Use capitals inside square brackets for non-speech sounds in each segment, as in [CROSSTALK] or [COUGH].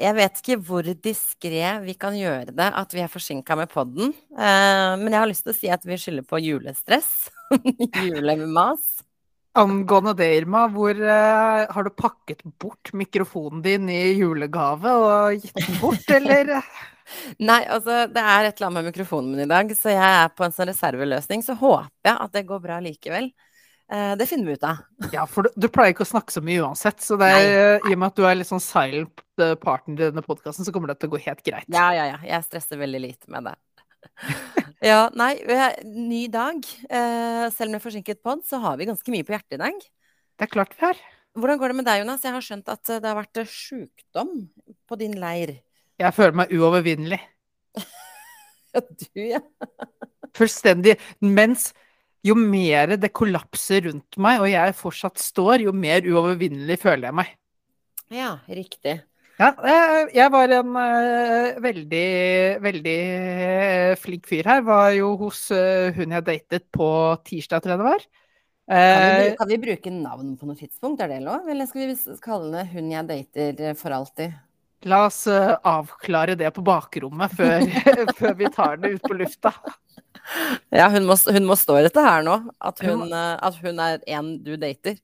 jeg vet ikke hvor diskré vi kan gjøre det at vi er forsinka med podden. Uh, men jeg har lyst til å si at vi skylder på julestress. [LAUGHS] Julemas. Angående det, Irma, hvor uh, har du pakket bort mikrofonen din i julegave og gitt den bort, [LAUGHS] eller? Nei, altså det er et eller annet med mikrofonen min i dag, så jeg er på en sånn reserveløsning. Så håper jeg at det går bra likevel. Uh, det finner vi ut av. [LAUGHS] ja, for du, du, pleier ikke å snakke så mye uansett, så det er, i og med at du er litt sånn silent partner i denne podkasten, så kommer det til å gå helt greit. Ja, ja, ja. Jeg stresser veldig lite med det. [LAUGHS] ja, nei, ny dag. Eh, selv med forsinket pod, så har vi ganske mye på hjertet i dag. Det er klart vi har. Hvordan går det med deg, Jonas? Jeg har skjønt at det har vært sjukdom på din leir. Jeg føler meg uovervinnelig. [LAUGHS] ja, du, ja. Fullstendig. Mens jo mer det kollapser rundt meg, og jeg fortsatt står, jo mer uovervinnelig føler jeg meg. Ja, riktig. Ja, eh, jeg var en uh, veldig, veldig uh, flink fyr her. Var jo hos hun jeg datet på tirsdag, tror jeg det var. Kan vi, kan vi, bruke navn på noe tidspunkt, er det lov? Eller skal vi kalle det hun jeg dater for alltid? La oss avklare det på bakrommet før, [LAUGHS] før, vi tar det ut på lufta. Ja, hun må, hun må stå i dette her nå. At hun, at hun er en du dater.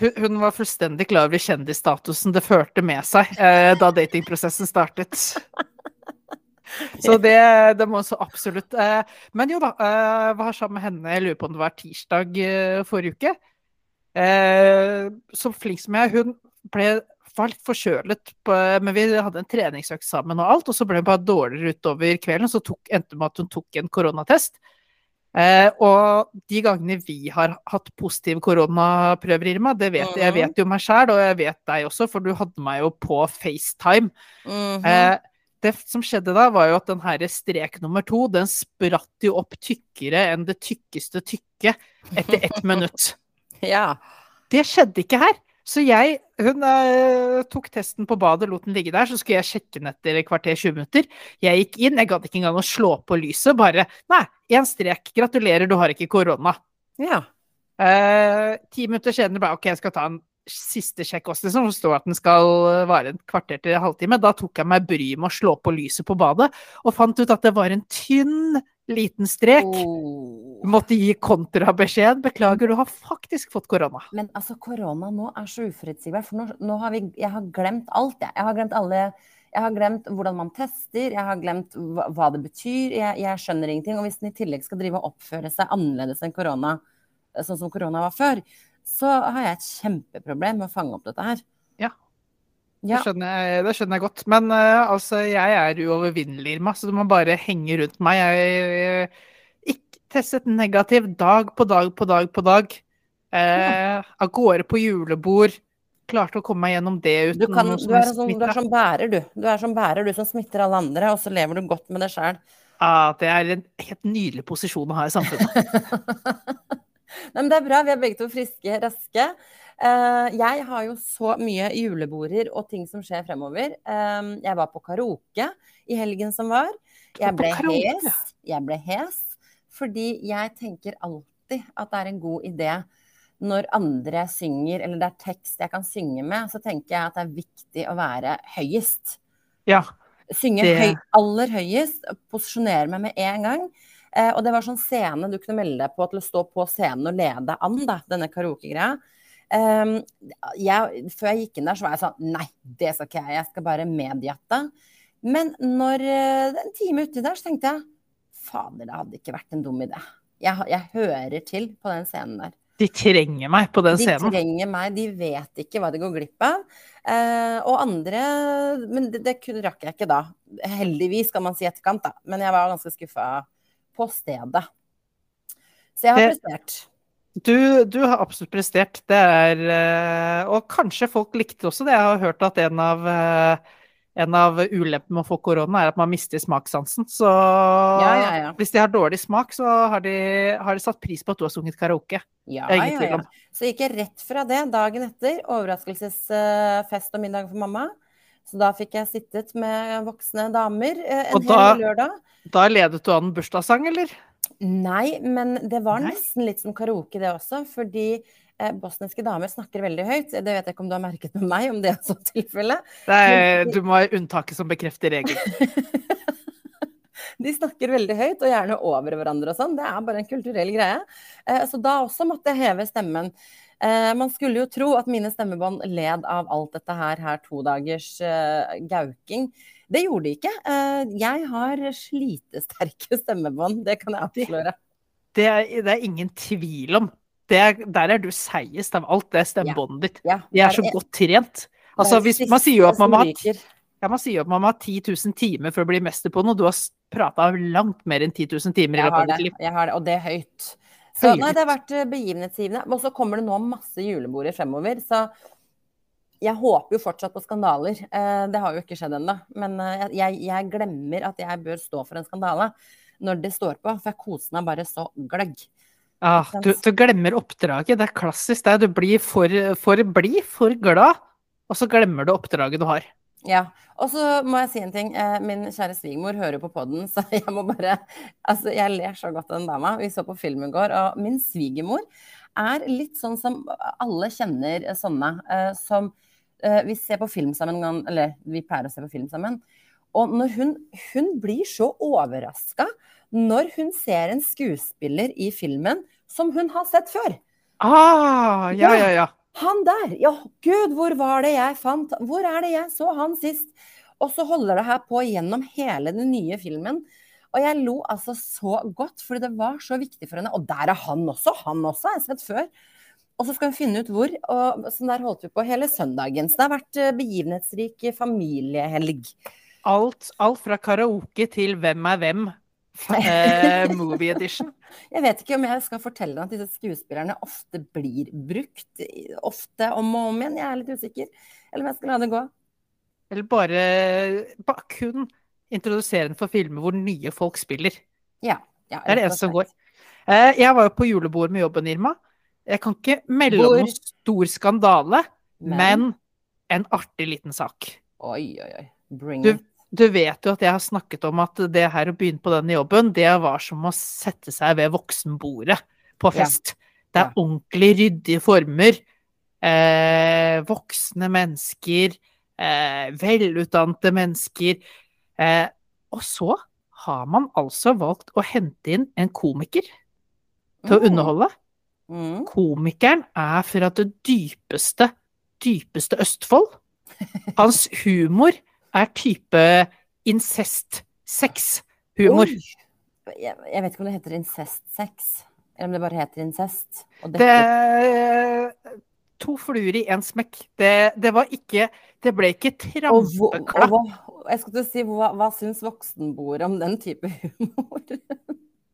Hun, hun, var fullstendig klar over kjendisstatusen det førte med seg eh, da datingprosessen startet. [LAUGHS] Så det, det må så absolutt eh, Men jo da, eh, var sammen med henne, jeg lurer på om det var tirsdag eh, forrige uke. Eh, så flink som jeg, hun ble var litt forkjølet, men vi hadde en treningsøkt sammen og alt, og så ble hun bare dårligere utover kvelden, så tok, endte med at hun tok en koronatest. Eh, og de gangene vi har hatt positive koronaprøver, Irma, det vet jeg, jeg vet jo meg sjæl, og jeg vet deg også, for du hadde meg jo på FaceTime. Mm -hmm. eh, det som skjedde da, var jo at den her strek nummer to, den spratt jo opp tykkere enn det tykkeste tykke etter ett minutt. [LAUGHS] ja. Det skjedde ikke her. Så jeg Hun eh, tok testen på badet, lot den ligge der, så skulle jeg sjekke den etter et kvarter 20 minutter. Jeg gikk inn, jeg gadd ikke engang å slå på lyset, bare Nei, én strek. Gratulerer, du har ikke korona. Ja. Uh, ti minutter senere bare OK, jeg skal ta en siste sjekk også, som står at den skal vare et kvarter til en halvtime. Da tok jeg meg bryet med å slå på lyset på badet, og fant ut at det var en tynn liten strek. Oh. Måtte gi kontrabeskjed. Beklager, du har faktisk fått korona. Men altså, korona nå er så uforutsigbar. For nå, nå, har vi Jeg har glemt alt, jeg. Jeg har glemt alle jeg har glemt hvordan man tester, jeg har glemt hva, hva det betyr. Jeg, jeg, skjønner ingenting. Og hvis den i tillegg skal drive og oppføre seg annerledes enn korona, sånn som korona var før, så har jeg et kjempeproblem med å fange opp dette her. Ja. Det, skjønner jeg, det, skjønner jeg, godt. Men uh, altså, jeg er uovervinnelig, Irma, så du må bare henge rundt meg. Jeg, jeg ikke testet negativ dag på dag på dag på dag. Uh, ja. Av gårde på julebord. Klarte å komme meg gjennom det uten du, kan, du, er sånn, du er som bærer, du. Du er som bærer, du som smitter alle andre, og så lever du godt med deg sjæl. Ja, det er en helt nydelig posisjon å ha i samfunnet. [LAUGHS] Nei, men det er bra. Vi er begge to friske, raske. Uh, jeg har jo så mye juleborder og ting som skjer fremover. Um, jeg var på karaoke i helgen som var. Jeg ble hes. Jeg ble hes fordi jeg tenker alltid at det er en god idé når andre synger, eller det er tekst jeg kan synge med, så tenker jeg at det er viktig å være høyest. Ja. Synge det... høy, aller høyest, posisjonere meg med en gang. Eh, og det var sånn scene du kunne melde deg på til å stå på scenen og lede an, da, denne karaokegreia. Um, jeg, før jeg gikk inn der, så var jeg sånn Nei, det skal ikke jeg. Jeg skal bare medjatte. Men når uh, en time uti der, så tenkte jeg fader, det hadde ikke vært en dum idé. Jeg, jeg, hører til på den scenen der. De trenger meg på den de scenen. De trenger meg, de vet ikke hva de går glipp av. Eh, og andre Men det, det rakk jeg ikke da. Heldigvis, kan man si etterkant, da. Men jeg var ganske skuffa på stedet. Så jeg har prestert. Du, du, har absolutt prestert. Det er eh, Og kanskje folk likte også det. Jeg har hørt at en av, eh, en av ulempene med å få korona er at man mister smakssansen. Så ja, ja, ja. hvis de har dårlig smak, så har de, har de, satt pris på at du har sunget karaoke. Ja, ja, ja. Så gikk jeg rett fra det dagen etter. Overraskelsesfest og middag for mamma. Så da fikk jeg sittet med voksne damer eh, en hel lørdag. Da ledet du an en bursdagssang, eller? Nei, men det var Nei. nesten litt som karaoke, det også. Fordi eh, bosniske damer snakker veldig høyt. Det vet jeg ikke om du har merket med meg, om det er så tilfelle. Du må ha unntaket som bekrefter regelen. [LAUGHS] de snakker veldig høyt, og gjerne over hverandre og sånn. Det er bare en kulturell greie. Eh, så da også måtte jeg heve stemmen. Eh, man skulle jo tro at mine stemmebånd led av alt dette her, her to dagers eh, gauking. Det gjorde de ikke. Eh, jeg har slitesterke [LAUGHS] stemmebånd, det kan jeg avsløre. Det, det, det er ingen tvil om. Er, der er du seigest av alt, det stemmebåndet ditt. Ja, de er så godt trent. Altså, hvis, man sier jo at man må ha ja, Man sier jo at man må ha 10 000 timer for å bli mester på noe. Du har prata langt mer enn 10 000 timer i løpet av ditt liv. Jeg har det, og det er høyt. Så nei, det har vært eh, begivenhetsgivende. Og så kommer det nå masse juleborder fremover. Så jeg håper jo fortsatt på skandaler. Eh, det har jo ikke skjedd ennå. Men eh, jeg, jeg, glemmer at jeg bør stå for en skandale når det står på, for jeg koser meg bare så gløgg. Ah, du, du, glemmer oppdraget. Det er klassisk. Det. Du blir for, for blid, for glad, og så glemmer du oppdraget du har. Ja. Og så må jeg si en ting. Eh, min kjære svigermor hører på poden, [LAUGHS] så jeg må bare Altså, jeg ler så godt av den dama. Vi så på film i går, og min svigermor er litt sånn som alle kjenner sånne. Eh, som eh, vi ser på film sammen, eller vi pleier å se på film sammen. Og når hun, hun blir så overraska når hun ser en skuespiller i filmen som hun har sett før. Ah, ja, ja, ja. Han der! Ja, gud, hvor var det jeg fant Hvor er det jeg så han sist? Og så holder det her på gjennom hele den nye filmen. Og jeg lo altså så godt, fordi det var så viktig for henne. Og der er han også! Han også har jeg sett før. Og så skal vi finne ut hvor. Og sånn der holdt vi på hele søndagen. Så det har vært eh, begivenhetsrik familiehelg. Alt, alt fra karaoke til Hvem er hvem [LAUGHS] eh, movie edition. Jeg vet ikke om jeg skal fortelle deg at disse skuespillerne ofte blir brukt. Ofte om og om igjen. Jeg er litt usikker. Eller om jeg skal la det gå. Eller bare, bare kun introdusere den for filmer hvor nye folk spiller. Ja, ja, det er det eneste som går. Eh, jeg var jo på julebord med jobben, Irma. Jeg kan ikke melde om noen stor skandale, men, men en artig liten sak. Oi, oi, oi. Bring du, it du vet jo at jeg har snakket om at det her å begynne på denne jobben, det var som å sette seg ved voksenbordet på fest. Ja. Det er ordentlig ryddige former. Eh, voksne mennesker. Eh, velutdannede mennesker. Eh, og så har man altså valgt å hente inn en komiker til å mm. underholde. Mm. Komikeren er fra det dypeste, dypeste Østfold. Hans humor er type incest-sex-humor. Jeg, jeg, vet ikke om det heter incest-sex, eller om det bare heter incest. Og Det To fluer i én smekk. Det, det, var ikke Det ble ikke trampeklapp. Jeg skulle si, hva, hva syns voksenbordet om den type humor?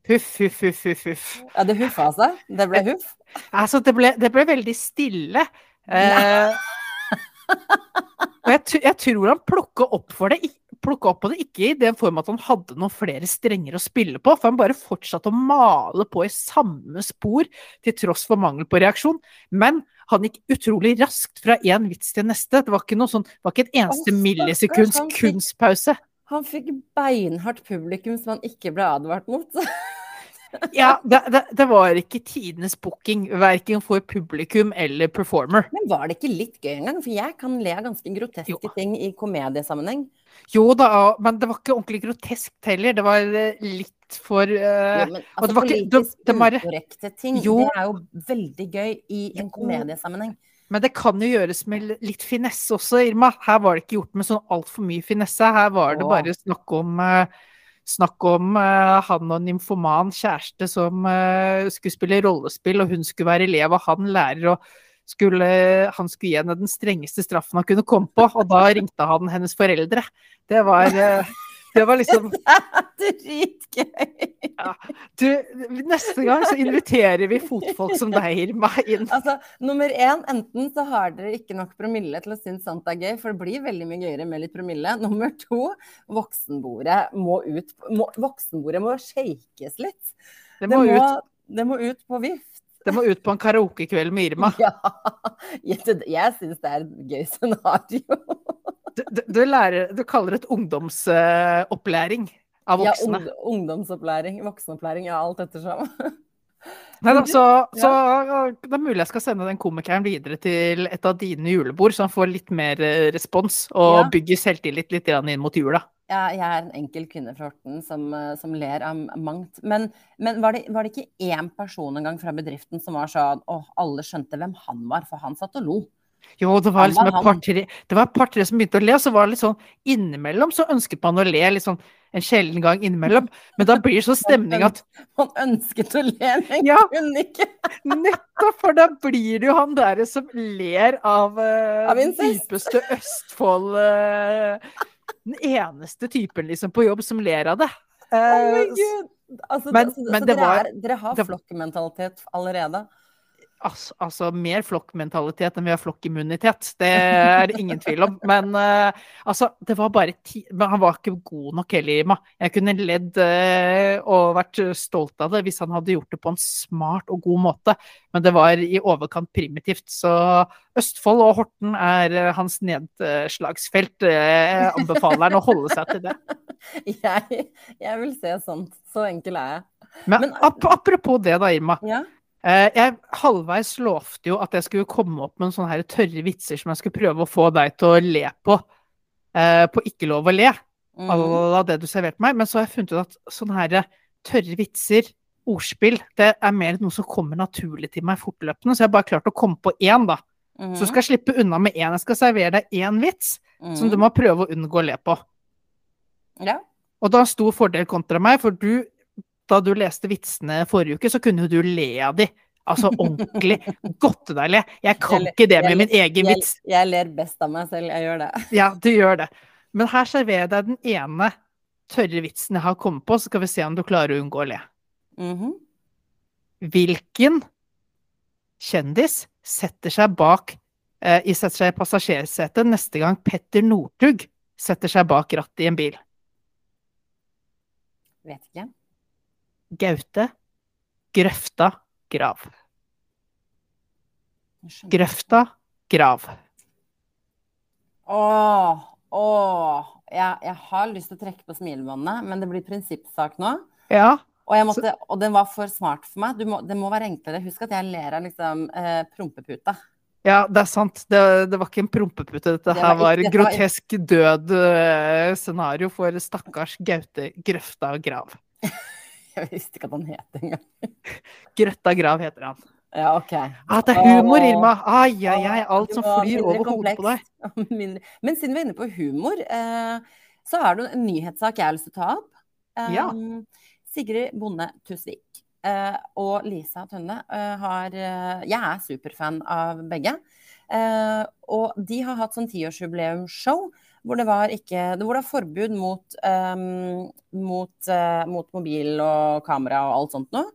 Huff, huff, huff, huff. huff. Ja, det huffa seg? Det ble huff? Altså, det ble, det ble veldig stille. Eh, og jeg, jeg, tror han plukka opp, opp på det, ikke i den form at han hadde noen flere strenger å spille på, for han bare fortsatte å male på i samme spor til tross for mangel på reaksjon. Men han gikk utrolig raskt fra én vits til neste. Det var ikke, noe sånn, det var ikke et eneste millisekunds kunstpause. Han fikk beinhardt publikum som han ikke ble advart mot. [LAUGHS] ja, det, det, det, var ikke tidenes booking, verken for publikum eller performer. Men var det ikke litt gøy engang? For jeg kan le av ganske groteske jo. ting i komediesammenheng. Jo da, men det var ikke ordentlig groteskt heller. Det var eh, litt for uh, jo, men, altså, Politisk ukorrekte ting, jo. det er jo veldig gøy i en komediesammenheng. Men det kan jo gjøres med litt finesse også, Irma. Her var det ikke gjort med sånn altfor mye finesse. Her var det bare snakk om uh, Snakk om uh, han og en nymfoman kjæreste som uh, skulle spille rollespill, og hun skulle være elev, og han lærer, og skulle, han skulle gi henne den strengeste straffen han kunne komme på, og da ringte han hennes foreldre. Det var uh, det var liksom [LAUGHS] Dritgøy! Ja. Du, neste gang så inviterer vi fotfolk som deg, Irma, inn. Altså, nummer én, enten så har dere ikke nok promille til å synes sånt er gøy, for det blir veldig mye gøyere med litt promille. Nummer to, voksenbordet må ut Må, voksenbordet må shakes litt. Det må, det må, ut. Det må ut på vift. Det må ut på en karaokekveld med Irma. [LAUGHS] Ja. Jeg, jeg syns det er et gøy scenario. Du, du, lærer, du kaller det et ungdomsopplæring av voksne? Ja, ung, ungdomsopplæring. Voksenopplæring. Ja, alt ettersom. [LAUGHS] Nei da, så, så, det er mulig jeg skal sende den komikeren videre til et av dine julebord, så han får litt mer eh, respons og ja. bygger selvtillit litt inn mot jula. Ja, jeg er en enkel kvinne fra Horten som, eh, som ler av mangt. Men, men var, det, var, det, ikke én person en gang fra bedriften som var sånn Å, alle skjønte hvem han var, for han satt og lo. Jo, det var liksom et par-tre Det par-tre som begynte å le, og så var det litt sånn innimellom så ønsket man å le litt sånn en sjelden gang innimellom. [LAUGHS] Men da blir det så stemning at Man ønsket å le, men ja, kunne ikke. [LAUGHS] nettopp, for da blir det jo han derre som ler av uh, av dypeste Østfold uh, Den eneste typen liksom på jobb som ler av det. Uh, oh Altså, men, så, men så dere, var, er, dere, har flokkmentalitet allerede? Altså, altså, mer flokkmentalitet enn vi har flokkimmunitet. Det er det ingen tvil om. Men uh, altså, det var bare ti Men han var ikke god nok heller, Ima. Jeg kunne ledd uh, og vært stolt av det hvis han hadde gjort det på en smart og god måte. Men det var i overkant primitivt. Så Østfold og Horten er uh, hans nedslagsfelt. Jeg anbefaler han å holde seg til det. [LAUGHS] Jeg, jeg vil se sånt. Så enkel er jeg. Men, Men ap apropos det da, Irma. Ja? Eh, jeg halvveis lovte jo at jeg skulle komme opp med sånne her tørre vitser som jeg skulle prøve å få deg til å le på. Eh, på Ikke lov å le, mm. av det du serverte meg. Men så har jeg funnet ut at sånne her tørre vitser, ordspill, det er mer noe som kommer naturlig til meg fortløpende. Så jeg har bare klart å komme på én, da. Mm. Så skal jeg slippe unna med én. Jeg skal servere deg én vits mm. som du må prøve å unngå å le på. Ja. Og da sto fordel kontra meg, for du da du leste vitsene forrige uke, så kunne du le av de. Altså ordentlig. godtedeilig. Jeg kan jeg, ikke det med jeg, min egen vits. Jeg, jeg, ler best av meg selv, jeg gjør det. [LAUGHS] Ja, du gjør det. Men her serverer jeg deg den ene tørre vitsen jeg har kommet på, så skal vi se om du klarer å unngå å le. Mm -hmm. Hvilken kjendis setter seg bak eh, setter seg i passasjersetet neste gang Petter Northug setter seg bak rattet i en bil? Vet ikke. Gaute, Grøfta, Grav. Grøfta, Grav. Åh, åh. Jeg, jeg, har lyst til å trekke på smilebåndet, men det blir prinsippsak nå. Ja. Og, måtte, og, den var for smart for meg. Må, det må være enklere. Husk at jeg ler av liksom eh, prompeputa. Ja, det er sant. Det, det, var ikke en prompepute. Dette det her var, ikke, grotesk død uh, scenario for stakkars Gaute Grøfta Grav. [LAUGHS] Jeg visste ikke at han het engang. Grøtta Grav heter han. Ja, ok. Ah, det er humor, Irma! Ai, ai, ai. Alt som flyr over hodet på deg. [LAUGHS] Men siden vi er inne på humor, eh, så er det en nyhetssak jeg har lyst til å ta opp. Ja. Sigrid Bonde Tusvik eh, og Lisa Tønne eh, har Jeg er superfan av begge. Og de har hatt sånn tiårsjubileumsshow hvor det var, ikke, hvor det er forbud mot, um, mot, uh, mot, mobil og kamera og alt sånt noe.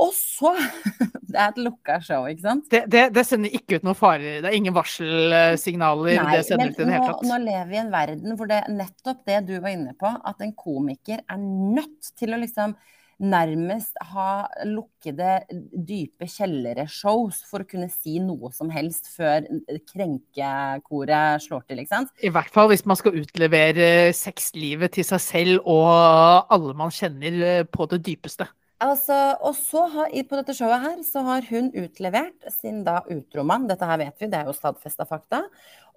Og så [LAUGHS] Det er et lukka show, ikke sant? Det, det, det sender ikke ut noen farer. Det er ingen varselsignaler? Nei, det sender men nå, nå, lever vi i en verden hvor det nettopp det du var inne på, at en komiker er nødt til å liksom nærmest ha lukkede, dype kjellereshows for å kunne si noe som helst før krenkekoret slår til, ikke sant? I hvert fall hvis man skal utlevere sexlivet til seg selv og alle man kjenner eh, på det dypeste. Altså, og så har, På dette showet her så har hun utlevert sin da utromann. Dette her vet vi, det er jo stadfesta fakta.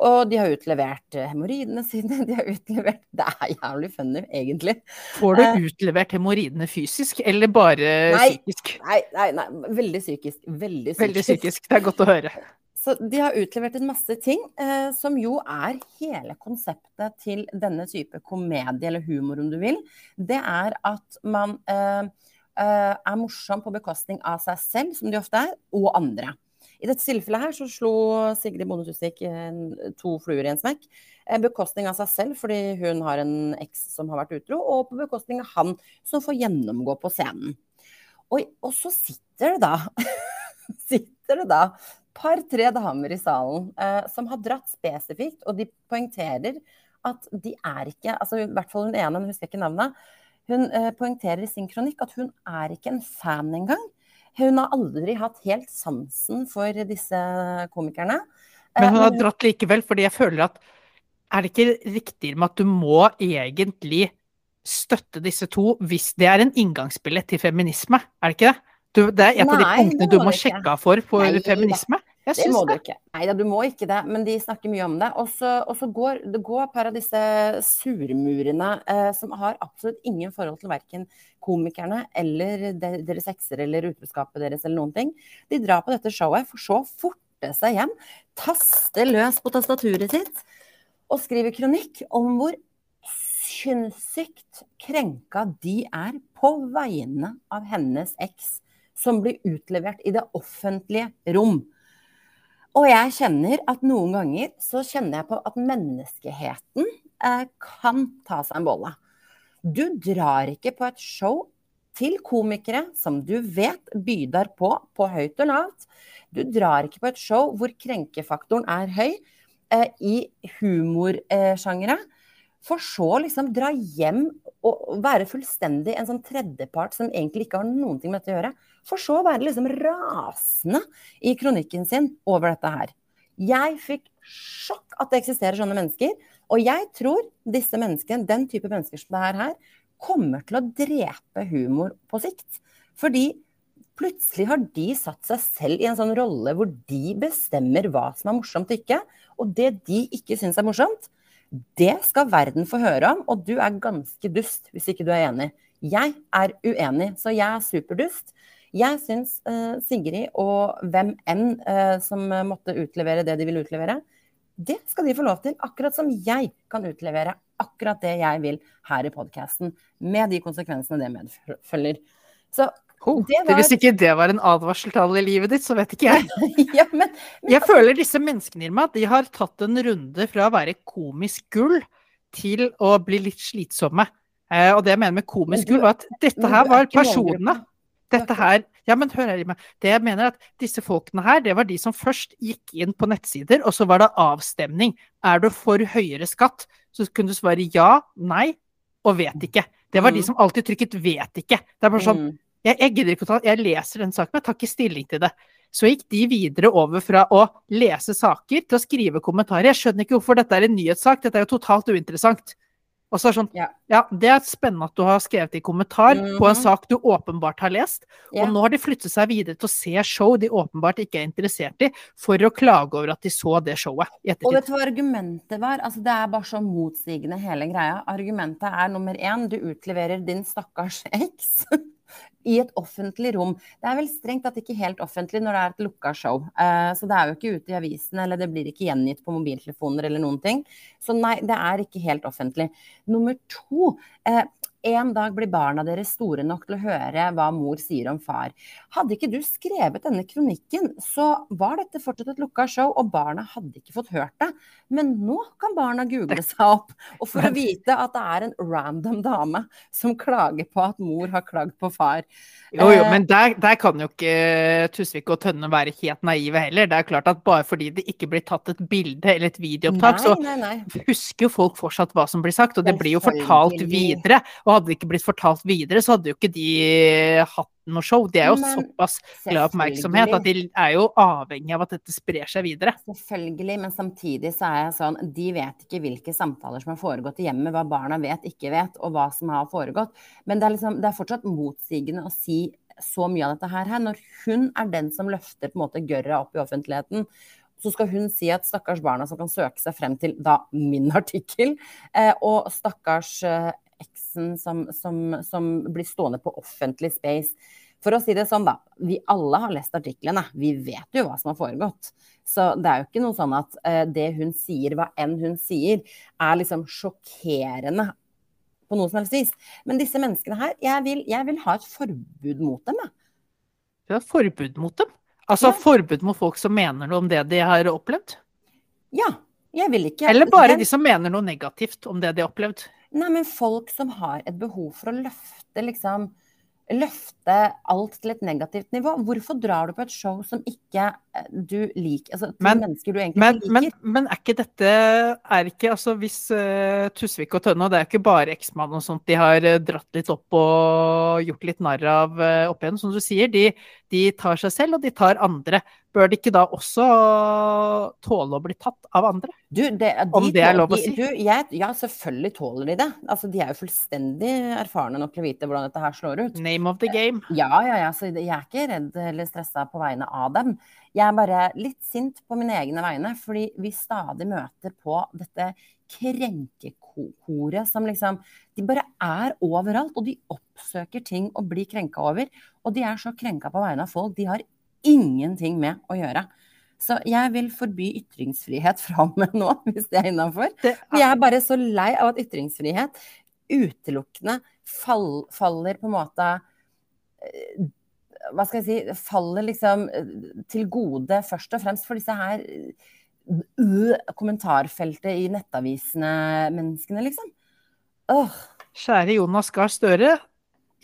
Og de har utlevert eh, hemoroidene sine. [LAUGHS] De har utlevert Det er jævlig funny, egentlig. Får du uh, utlevert hemoroidene fysisk, eller bare nei, psykisk? Nei, nei, nei, veldig psykisk. Veldig psykisk. Veldig psykisk. Det er godt å høre. [LAUGHS] Så de har utlevert en masse ting eh, som jo er hele konseptet til denne type komedie, eller humor om du vil. Det er at man eh, Eh, er morsom på bekostning av seg selv, som de ofte er, og andre. I dette tilfellet her så slo Sigrid Bonde Tusvik to fluer i en smekk. Eh, bekostning av seg selv fordi hun har en eks som har vært utro, og på bekostning av han som får gjennomgå på scenen. Og, og så sitter det da [LAUGHS] sitter det da par-tre damer i salen eh, som har dratt spesifikt, og de poengterer at de er ikke altså I hvert fall hun ene, hun husker ikke navnet hun eh, poengterer i sin kronikk at hun er ikke en fan engang. Hun har aldri hatt helt sansen for disse komikerne. Men hun har dratt likevel, fordi jeg føler at er det ikke riktigere med at du må egentlig støtte disse to hvis det er en inngangsbillett til feminisme? Er det ikke det? Du, det er et av de punktene du må sjekke av for for Nei, feminisme. Jeg Det må det. du ikke. Nei da, du må ikke det, men de snakker mye om det. Og så går det går par av disse surmurene eh, som har absolutt ingen forhold til verken komikerne eller de, deres ekser eller utroskapet deres eller noen ting. De drar på dette showet for så å forte seg hjem, taste løs på tastaturet sitt og skrive kronikk om hvor sinnssykt krenka de er på vegne av hennes eks, som blir utlevert i det offentlige rom. Og jeg kjenner at noen ganger så kjenner jeg på at menneskeheten eh, kan ta seg en bolle. Du drar ikke på et show til komikere som du vet bydar på på høyt og lavt. Du drar ikke på et show hvor krenkefaktoren er høy eh, i humorsjangere. For så å liksom dra hjem og være fullstendig en sånn tredjepart som egentlig ikke har noen ting med dette å gjøre. For så å være liksom rasende i kronikken sin over dette her. Jeg fikk sjokk at det eksisterer sånne mennesker. Og jeg tror disse menneskene, den type mennesker som det er her, kommer til å drepe humor på sikt. Fordi plutselig har de satt seg selv i en sånn rolle hvor de bestemmer hva som er morsomt og ikke. Og det de ikke syns er morsomt, det skal verden få høre om, og du er ganske dust hvis ikke du er enig. Jeg er uenig, så jeg er superdust. Jeg syns uh, Sigrid og hvem enn uh, som måtte utlevere det de vil utlevere, det skal de få lov til. Akkurat som jeg kan utlevere akkurat det jeg vil her i podkasten, med de konsekvensene det medfølger. Så Oh, Det var- Hvis ikke det var en advarsel til alle i livet ditt, så vet ikke jeg. [LAUGHS] ja, men, men Jeg føler disse menneskene Irma, de har tatt en runde fra å være komisk gull til å bli litt slitsomme. Eh, og det jeg mener med komisk gull, var at dette her er var personene. Dette her Ja, men hør her, Irma. Det jeg mener er at disse folkene her, det var de som først gikk inn på nettsider, og så var det avstemning. Er du for høyere skatt? Så kunne du svare ja, nei og vet ikke. Det var de Mm. som alltid trykket 'vet ikke'. Det er bare sånn mm, jeg, jeg gidder ikke å ta Jeg leser den saken, men jeg tar ikke stilling til det. Så gikk de videre over fra å lese saker til å skrive kommentarer. Jeg skjønner ikke hvorfor dette er en nyhetssak, dette er jo totalt uinteressant. Og så er det sånn Ja. Ja, det er spennende at du har skrevet i kommentar på en Mhm. sak du åpenbart har lest, ja. og nå har de flyttet seg videre til å se show de åpenbart ikke er interessert i, for å klage over at de så det showet i Og vet du hva argumentet var? Altså, det er bare så motsigende hele greia. Argumentet er nummer én, du utleverer din stakkars eks [LAUGHS] i et offentlig rom. Det er vel strengt tatt ikke helt offentlig når det er et lukka show. Eh, så det er jo ikke ute i avisene, eller det blir ikke gjengitt på mobiltelefoner eller noen ting. Så nei, det er ikke helt offentlig. Nummer to, eh, en dag blir barna deres store nok til å høre hva mor sier om far. Hadde ikke du skrevet denne kronikken, så var dette fortsatt et lukka show, og barna hadde ikke fått hørt det. Men nå kan barna google seg opp, og for å vite at det er en random dame som klager på at mor har klagd på far. Jo, jo, Eh, men der, der kan jo ikke Tusvik og Tønne være helt naive heller. Det er klart at bare fordi det ikke blir tatt et bilde eller et videoopptak, så nei, nei. husker jo folk fortsatt hva som blir sagt, og det blir jo fortalt videre. Og hadde det ikke blitt fortalt videre, så hadde jo ikke de hatt noe show. De er jo Men såpass glad i oppmerksomhet at de er jo avhengig av at dette sprer seg videre. Selvfølgelig, men samtidig så er jeg sånn De vet ikke hvilke samtaler som har foregått i hjemmet, hva barna vet, ikke vet, og hva som har foregått. Men det er, liksom, det er fortsatt motsigende å si så mye av dette her, her når hun er den som løfter på en måte gørra opp i offentligheten. Så skal hun si at stakkars barna som kan søke seg frem til da min artikkel, eh, og stakkars eh, eksen som, som, som blir stående på offentlig space. For å si det sånn, da. Vi alle har lest artiklene. Vi vet jo hva som har foregått. Så det er jo ikke noe sånn at eh, det hun sier, hva enn hun sier, er liksom sjokkerende på noe som helst vis. Men disse menneskene her, jeg vil, jeg vil ha et forbud mot dem, jeg. Er forbud mot dem. Altså Ja. forbud mot folk som mener noe om det de har opplevd. Ja. Jeg vil ikke Eller bare den- de som mener noe negativt om det de har opplevd. Nei, men folk som har et behov for å løfte liksom Løfte alt til et negativt nivå. Hvorfor drar du på et show som ikke eh, du liker? Altså Men- mennesker du egentlig Men, liker? men, men er ikke dette er ikke, altså Hvis uh, Tusvik og Tønne, det er ikke bare eksmann og sånt de har uh, dratt litt opp og gjort litt narr av uh, opp igjen, som du sier, de, de tar seg selv, og de tar andre. Bør de ikke da også tåle å bli tatt av andre? Du, det, de, Om det er lov å si? Du, jeg, ja, selvfølgelig tåler de det. Altså, de er jo fullstendig erfarne nok til å vite hvordan dette her slår ut. Name of the game. Ja, ja, ja. Så jeg er ikke redd eller stressa på vegne av dem. Jeg er bare litt sint på mine egne vegne, fordi vi stadig møter på dette krenkekoret som liksom De bare er overalt, og de oppsøker ting å bli krenka over. Og de er så krenka på vegne av folk. De har ingenting med å gjøre. Så jeg vil forby ytringsfrihet [LAUGHS] fra og med nå, hvis det er innafor. Jeg er bare så lei av at ytringsfrihet utelukkende fall, faller på en måte eh, Hva skal jeg si Faller liksom eh, til gode først og fremst for disse her uh, kommentarfeltet i nettavisene-menneskene, liksom. Åh. Kjære Jonas Gahr Støre.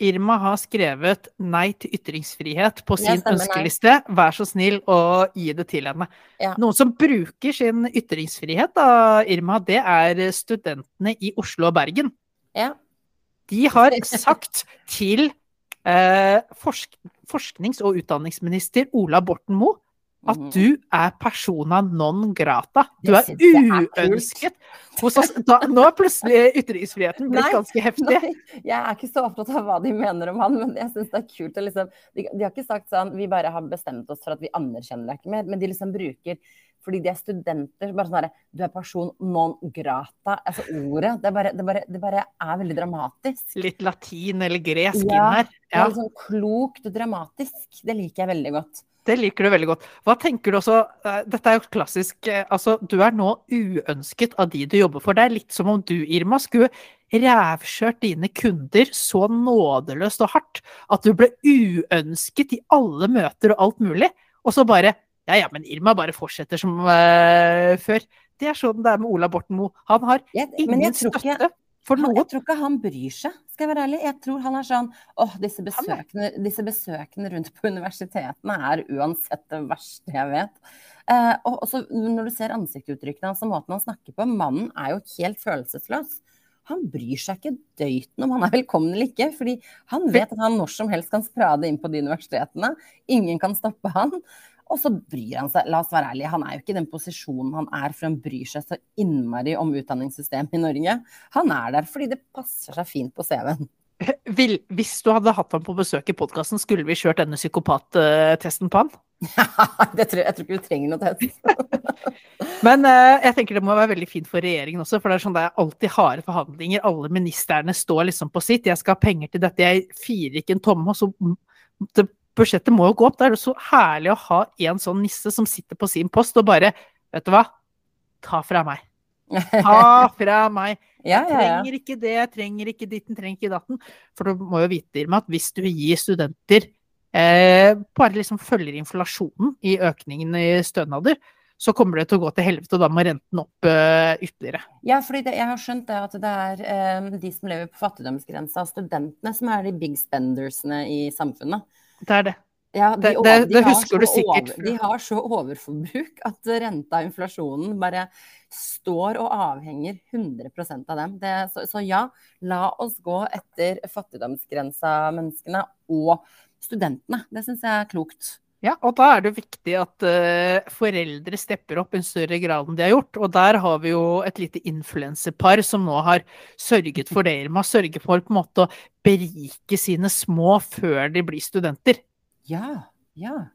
Irma har skrevet 'nei til ytringsfrihet' på sin ønskeliste. Vær så snill å gi det til henne. Ja. Noen som bruker sin ytringsfrihet, da, Irma, det er studentene i Oslo og Bergen. Ja. De har [LAUGHS] sagt til eh, forsk forsknings- og utdanningsminister Ola Borten Moe at Mhm. du er persona non grata. Du er uønsket hos oss. Da, nå er plutselig ytringsfriheten blitt ganske heftig. Nei, jeg er ikke så opptatt av hva de mener om han, men jeg syns det er kult å liksom de, de har ikke sagt sånn Vi bare har bestemt oss for at vi anerkjenner deg ikke mer, men de liksom bruker fordi de er studenter, bare sånn Du er person non grata. Altså ordet. Det, bare, det, bare, det bare er veldig dramatisk. Litt latin eller gresk Ja, inn her. Det er Ja, litt sånn klokt og dramatisk. Det liker jeg veldig godt. det liker du veldig godt. Hva tenker du også eh, Dette er jo klassisk. eh, Altså, du er nå uønsket av de du jobber for. Det er litt som om du, Irma, skulle rævkjørt dine kunder så nådeløst og hardt at du ble uønsket i alle møter og alt mulig. Og så bare Ja, ja, men Irma bare fortsetter som uh, før. Det er sånn det er med Ola Borten Moe. Han har Jeg, ingen tror ikke for noe. jeg tror ikke han bryr seg, skal jeg være ærlig. Jeg tror han er sånn åh, disse besøkene, disse besøkene rundt på universitetene er uansett det verste jeg vet. Eh, og også når du ser ansiktsuttrykkene hans og måten han snakker på, mannen er jo helt følelsesløs. Han bryr seg ikke døyten om han er velkommen eller ikke, fordi han vet at han når som helst kan sprade inn på de universitetene. Ingen kan stoppe han. Og så bryr han seg, la oss være ærlige, han er jo ikke i den posisjonen han er for han bryr seg så innmari om utdanningssystemet i Norge. Han er der fordi det passer seg fint på CV-en. [LAUGHS] Vil, hvis du hadde hatt ham på besøk i podkasten, skulle vi kjørt denne psykopattesten på han? [LAUGHS] det tror, jeg tror ikke du trenger noe test. [LAUGHS] Men eh, jeg tenker det må være veldig fint for regjeringen også, for det er sånn det er alltid harde forhandlinger. Alle ministerne står liksom på sitt. Jeg skal ha penger til dette, jeg firer ikke en tomme. Og så det, budsjettet må jo gå opp. Da er det så herlig å ha en sånn nisse som sitter på sin post og bare Vet du hva? Ta fra meg. Ta [LAUGHS] fra meg. Jeg trenger ikke det, jeg trenger ikke ditten, trenger ikke datten. For du må jo vite, Irma, at hvis du gir studenter eh, bare liksom følger inflasjonen i økningen i stønader, så kommer det til å gå til helvete, og da må renten opp eh, ytterligere. Ja, fordi det, jeg har skjønt det at det er eh, de som lever på fattigdomsgrensa, studentene, som er de big spendersene i samfunnet. Det er det. Ja, de, Det- det- det husker de du sikkert. Over, de har så overforbruk at renta og inflasjonen bare står og avhenger 100% av dem. Det, så, så ja, la oss gå etter fattigdomsgrensa-menneskene og studentene. Det syns jeg er klokt. Ja, og da er det viktig at uh, foreldre stepper opp i en større grad enn de har gjort. Og der har vi jo et lite influensepar som nå har sørget for det, Irma. Sørget for på en måte å berike sine små før de blir studenter. Ja, ja.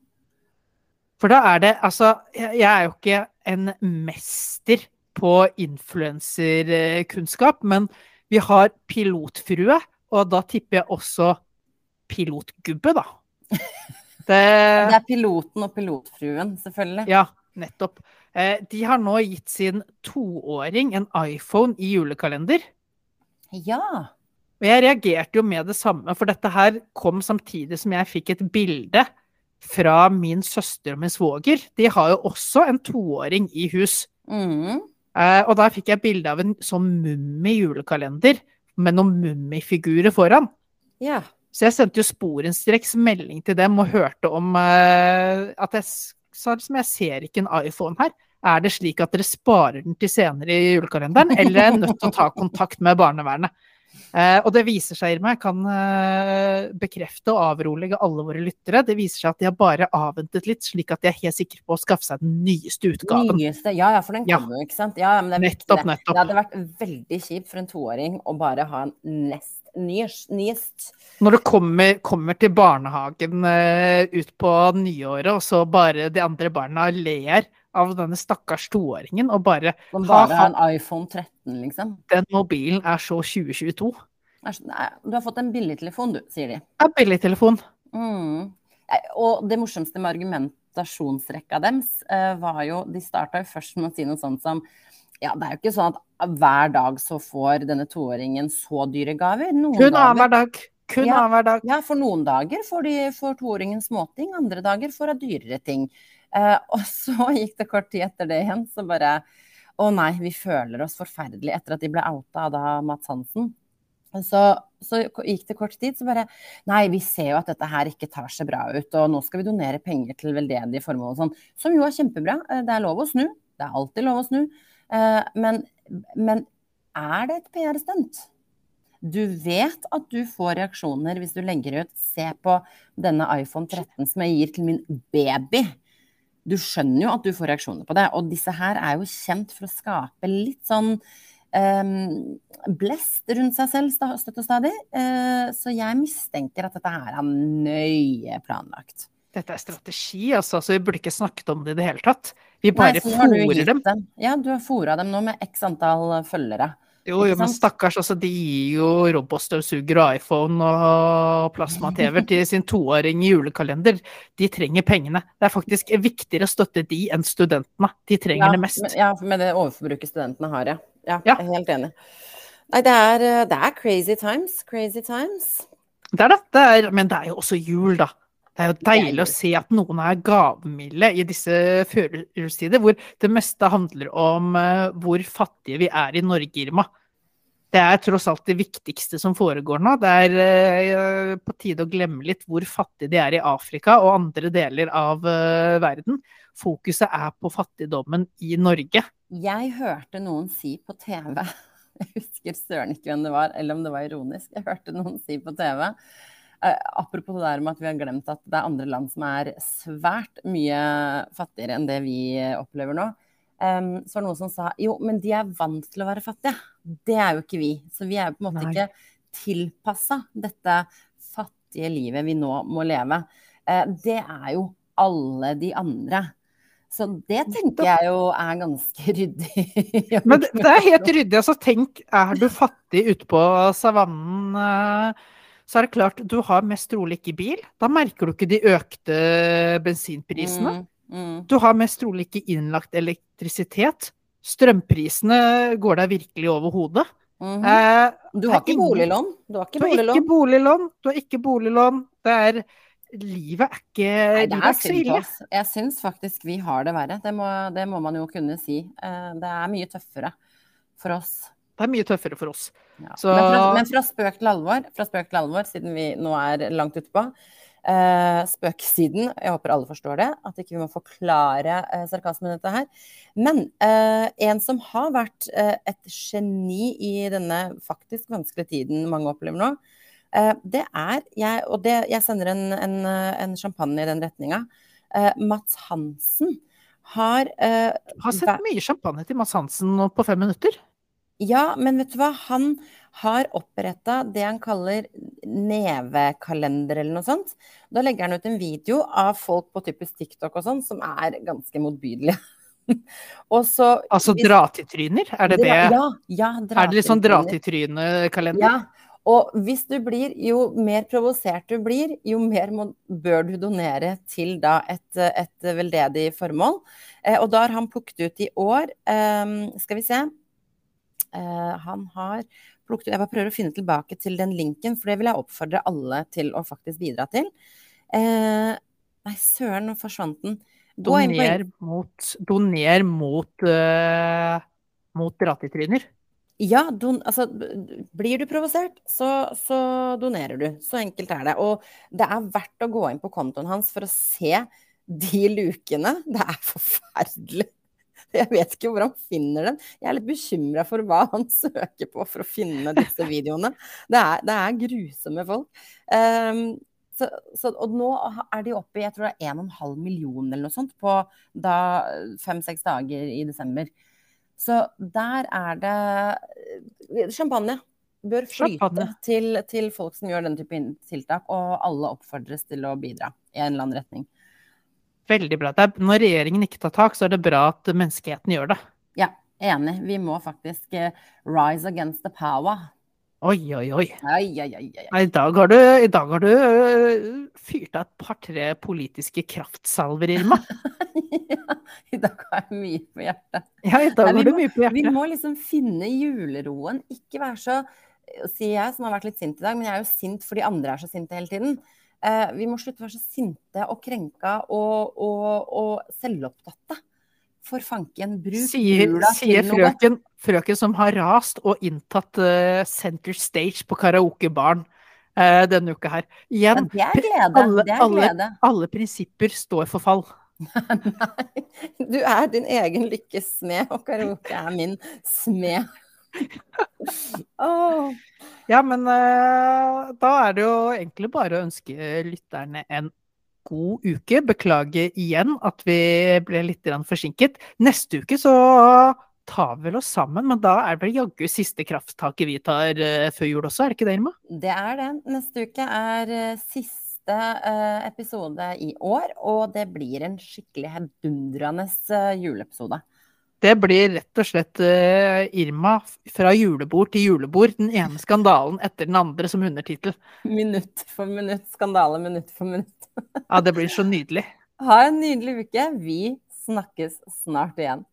For da er det Altså, jeg jeg er jo ikke en mester på influenserkunnskap, men vi har pilotfrue, og da tipper jeg også pilotgubbe, da. [LAUGHS] Det, Det er piloten og pilotfruen, selvfølgelig. ja, nettopp. Eh, De har nå gitt sin toåring en iPhone i julekalender. Ja. Og jeg reagerte jo med det samme, for dette her kom samtidig som jeg fikk et bilde fra min søster og min svoger. De har jo også en toåring i hus. Mm. Eh, og da fikk jeg bilde av en sånn mummi-julekalender med noen mummifigurer foran. Ja. Så jeg sendte jo sporenstreks melding til dem og hørte om uh, at jeg sa liksom jeg ser ikke en iPhone her. Er det slik at dere sparer den til senere i julekalenderen, eller er jeg nødt til å ta kontakt med barnevernet? Uh, og det viser seg, Irma, jeg kan uh, bekrefte og avrolige alle våre lyttere, det viser seg at de har bare avventet litt, slik at de er helt sikre på å skaffe seg den nyeste utgaven. Nyeste, ja, ja, for den kommer jo, ikke sant. Ja, ja, men det er viktig, Nettopp, det. nettopp. Det hadde vært veldig kjipt for en toåring å bare ha en nest nyest. Når du kommer, kommer til barnehagen eh, ut på nyåret, og så bare de andre barna ler av denne stakkars toåringen, og bare Som bare har en iPhone 13, liksom. den mobilen er så 2022. Det er sånn, Nei, du har fått en billigtelefon, du, sier de. En billigtelefon. Mm. Og det morsomste med argumentasjonsrekka deres eh, var jo De starta jo først med å si noe sånt som Ja, det er jo ikke sånn at hver dag så får denne toåringen så dyre gaver. Noen Kun annenhver dag. Kun Ja. annenhver dag. Ja, for noen dager får, de, får toåringen småting, andre dager får hun dyrere ting. Eh, og [LAUGHS] så gikk det kort tid etter det igjen, så bare Å nei, vi føler oss forferdelig etter at de ble outa av da Mats Hansen. Så, så gikk det kort tid, så bare Nei, vi ser jo at dette her ikke tar seg bra ut, og nå skal vi donere penger til veldedige formål og sånn. Som jo er kjempebra. Eh, Det er lov å snu. Det er alltid lov å snu. Eh, Men, men er det et PR-stunt? Du vet at du får reaksjoner hvis du legger ut 'se på denne iPhone 13 som jeg gir til min baby'. Du skjønner jo at du får reaksjoner på det. Og disse her er jo kjent for å skape litt sånn um, blest rundt seg selv støtt og stadig. Uh, så jeg mistenker at dette her er nøye planlagt. Dette er strategi, altså, så vi burde ikke snakket om det i det hele tatt. Vi bare du fôrer dem. Ja, du har fòra dem nå med x antall følgere. Jo, jo, men stakkars, altså, de gir jo robotstøvsuger og iPhone og plasma-TV til sin toåring i julekalender. De trenger pengene. Det er faktisk viktigere å støtte de enn studentene. De trenger Ja, det mest. Ja, med det overforbruket studentene har, ja. Ja, Ja. jeg er helt enig. Nei, det er, eh, det er crazy times. Crazy times. Det er det. det er, men det er jo også jul, da. Det er jo deilig å se at noen er gavmilde i disse førjulstider, hvor det meste handler om eh, hvor fattige vi er i Norge, Irma. Det er tross alt det viktigste som foregår nå. Det er eh, på tide å glemme litt hvor fattige de er i Afrika og andre deler av eh, verden. Fokuset er på fattigdommen i Norge. Jeg hørte noen si på TV [LAUGHS] Jeg husker søren ikke hvem det var, eller om det var ironisk. Jeg hørte noen si på TV Apropos det der med at vi har glemt at det er andre land som er svært mye fattigere enn det vi eh, opplever nå. Um, så var det noen som sa jo, men de er vant til å være fattige. Det er jo ikke vi. Så vi er jo på en måte Nei. ikke tilpassa dette fattige livet vi nå må leve. Uh, det er jo alle de andre. Så det tenker jeg jo er ganske [LAUGHS] ryddig. Men det, det er helt ryddig. altså Tenk, er du fattig ute på savannen, eh, så er det klart du har mest trolig ikke bil. Da merker du ikke de økte bensinprisene. Mm, mm. Du har mest trolig ikke innlagt elektrisitet. Strømprisene går deg virkelig over hodet. Mhm. Eh, Du har ikke boliglån. Du har ikke har ikke boliglån. boliglån. Du har ikke boliglån. Det er Livet er ikke, Nei, det livet er er ikke så ille. oss. Jeg syns faktisk vi har det verre. Det må, det må man jo kunne si. Eh, Det er mye tøffere for oss. Det er mye tøffere for oss. Ja. Så- Men, fra, men fra spøk til alvor, fra spøk til alvor, siden vi nå er langt utpå. Uh, spøkesiden, jeg håper alle forstår det, at ikke vi må forklare uh, sarkasmen i dette her. Men eh, en som har vært eh, et geni i denne faktisk vanskelige tiden mange opplever nå, eh, det er jeg, Og det, jeg sender en, en, eh, en champagne i den retninga. Eh, Mats Hansen har eh, Har sett mye champagne til Mats Hansen på fem minutter. Ja, men vet du hva? Han har oppretta det han kaller nevekalender eller noe sånt. Da legger han ut en video av folk på typisk TikTok og sånn, som er ganske motbydelige. [LAUGHS] så Altså hvis- dra-til-tryner, er det det? Ja, Ja, dra Er det litt sånn dra-til-tryner. dra-til-tryne-kalender? Ja. Og hvis du blir, jo mer provosert du blir, jo mer må, bør du donere til da et, et veldedig formål. Eh, og da har han plukket ut i år eh, Skal vi se. Eh, han har plukket Jeg bare prøver å finne tilbake til den linken, for det vil jeg oppfordre alle til å faktisk bidra til. Eh, nei, søren, nå forsvant den. Doner mot, doner mot, uh, mot dra-til-tryner. Ja, don, altså, blir du provosert, så, så donerer du. Så enkelt er det. Og det er verdt å gå inn på kontoen hans for å se de lukene. Det er forferdelig. [LAUGHS] Jeg vet ikke hvor han finner dem. Jeg er litt bekymra for hva han [LAUGHS] søker på for å finne disse videoene. Det er, det er grusomme folk. Um, så, så, og nå er de oppe i jeg tror det er 1,5 million eller noe sånt på fem-seks dager i desember. Så der er det champagne bør flyte til, til, folk som gjør den type tiltak, og alle oppfordres til å bidra i en eller annen retning. Veldig bra. Er, når regjeringen ikke tar tak, så er det bra at menneskeheten gjør det. Ja, enig. Vi må faktisk uh, rise against the power. Oi, oi, oi. oi, oi, oi. I dag har du, i dag har du uh, fyrt av et par-tre politiske kraftsalver, Irma. [LAUGHS] ja, i dag har jeg mye på hjertet. Ja, i dag Nei, har du mye på hjertet. Vi må liksom finne juleroen. Ikke være så sier jeg, som har vært litt sint i dag, men jeg er jo sint fordi andre er så sinte hele tiden. Eh, vi må slutte å være så sinte og krenka og, og, og selvopptatte. For fanken, bruk sier, jula sier til noe. Frøken, frøken som har rast og inntatt uh, center stage på karaokebaren uh, denne uka her. Igjen, det er glede. Alle, det er glede. Alle, alle prinsipper står for fall. [LAUGHS] Nei, du er din egen lykkes smed, og karaoke er min smed oh. Ja, men uh, da er det jo egentlig bare å ønske lytterne en god uke. Beklage igjen at vi ble litt forsinket. Neste uke så tar vel oss sammen, men da er det vel jaggu siste krafttaket vi tar uh, før jul også, er det ikke det, Irma? Det er det. Neste uke er uh, siste episode i år, og det blir en skikkelig hedundrende juleepisode. Det blir rett og slett uh, Irma fra julebord til julebord. Den ene skandalen etter den andre som undertittel. Minutt for minutt, skandale minutt for minutt. ja, det blir så nydelig. Ha en nydelig uke. Vi snakkes snart igjen.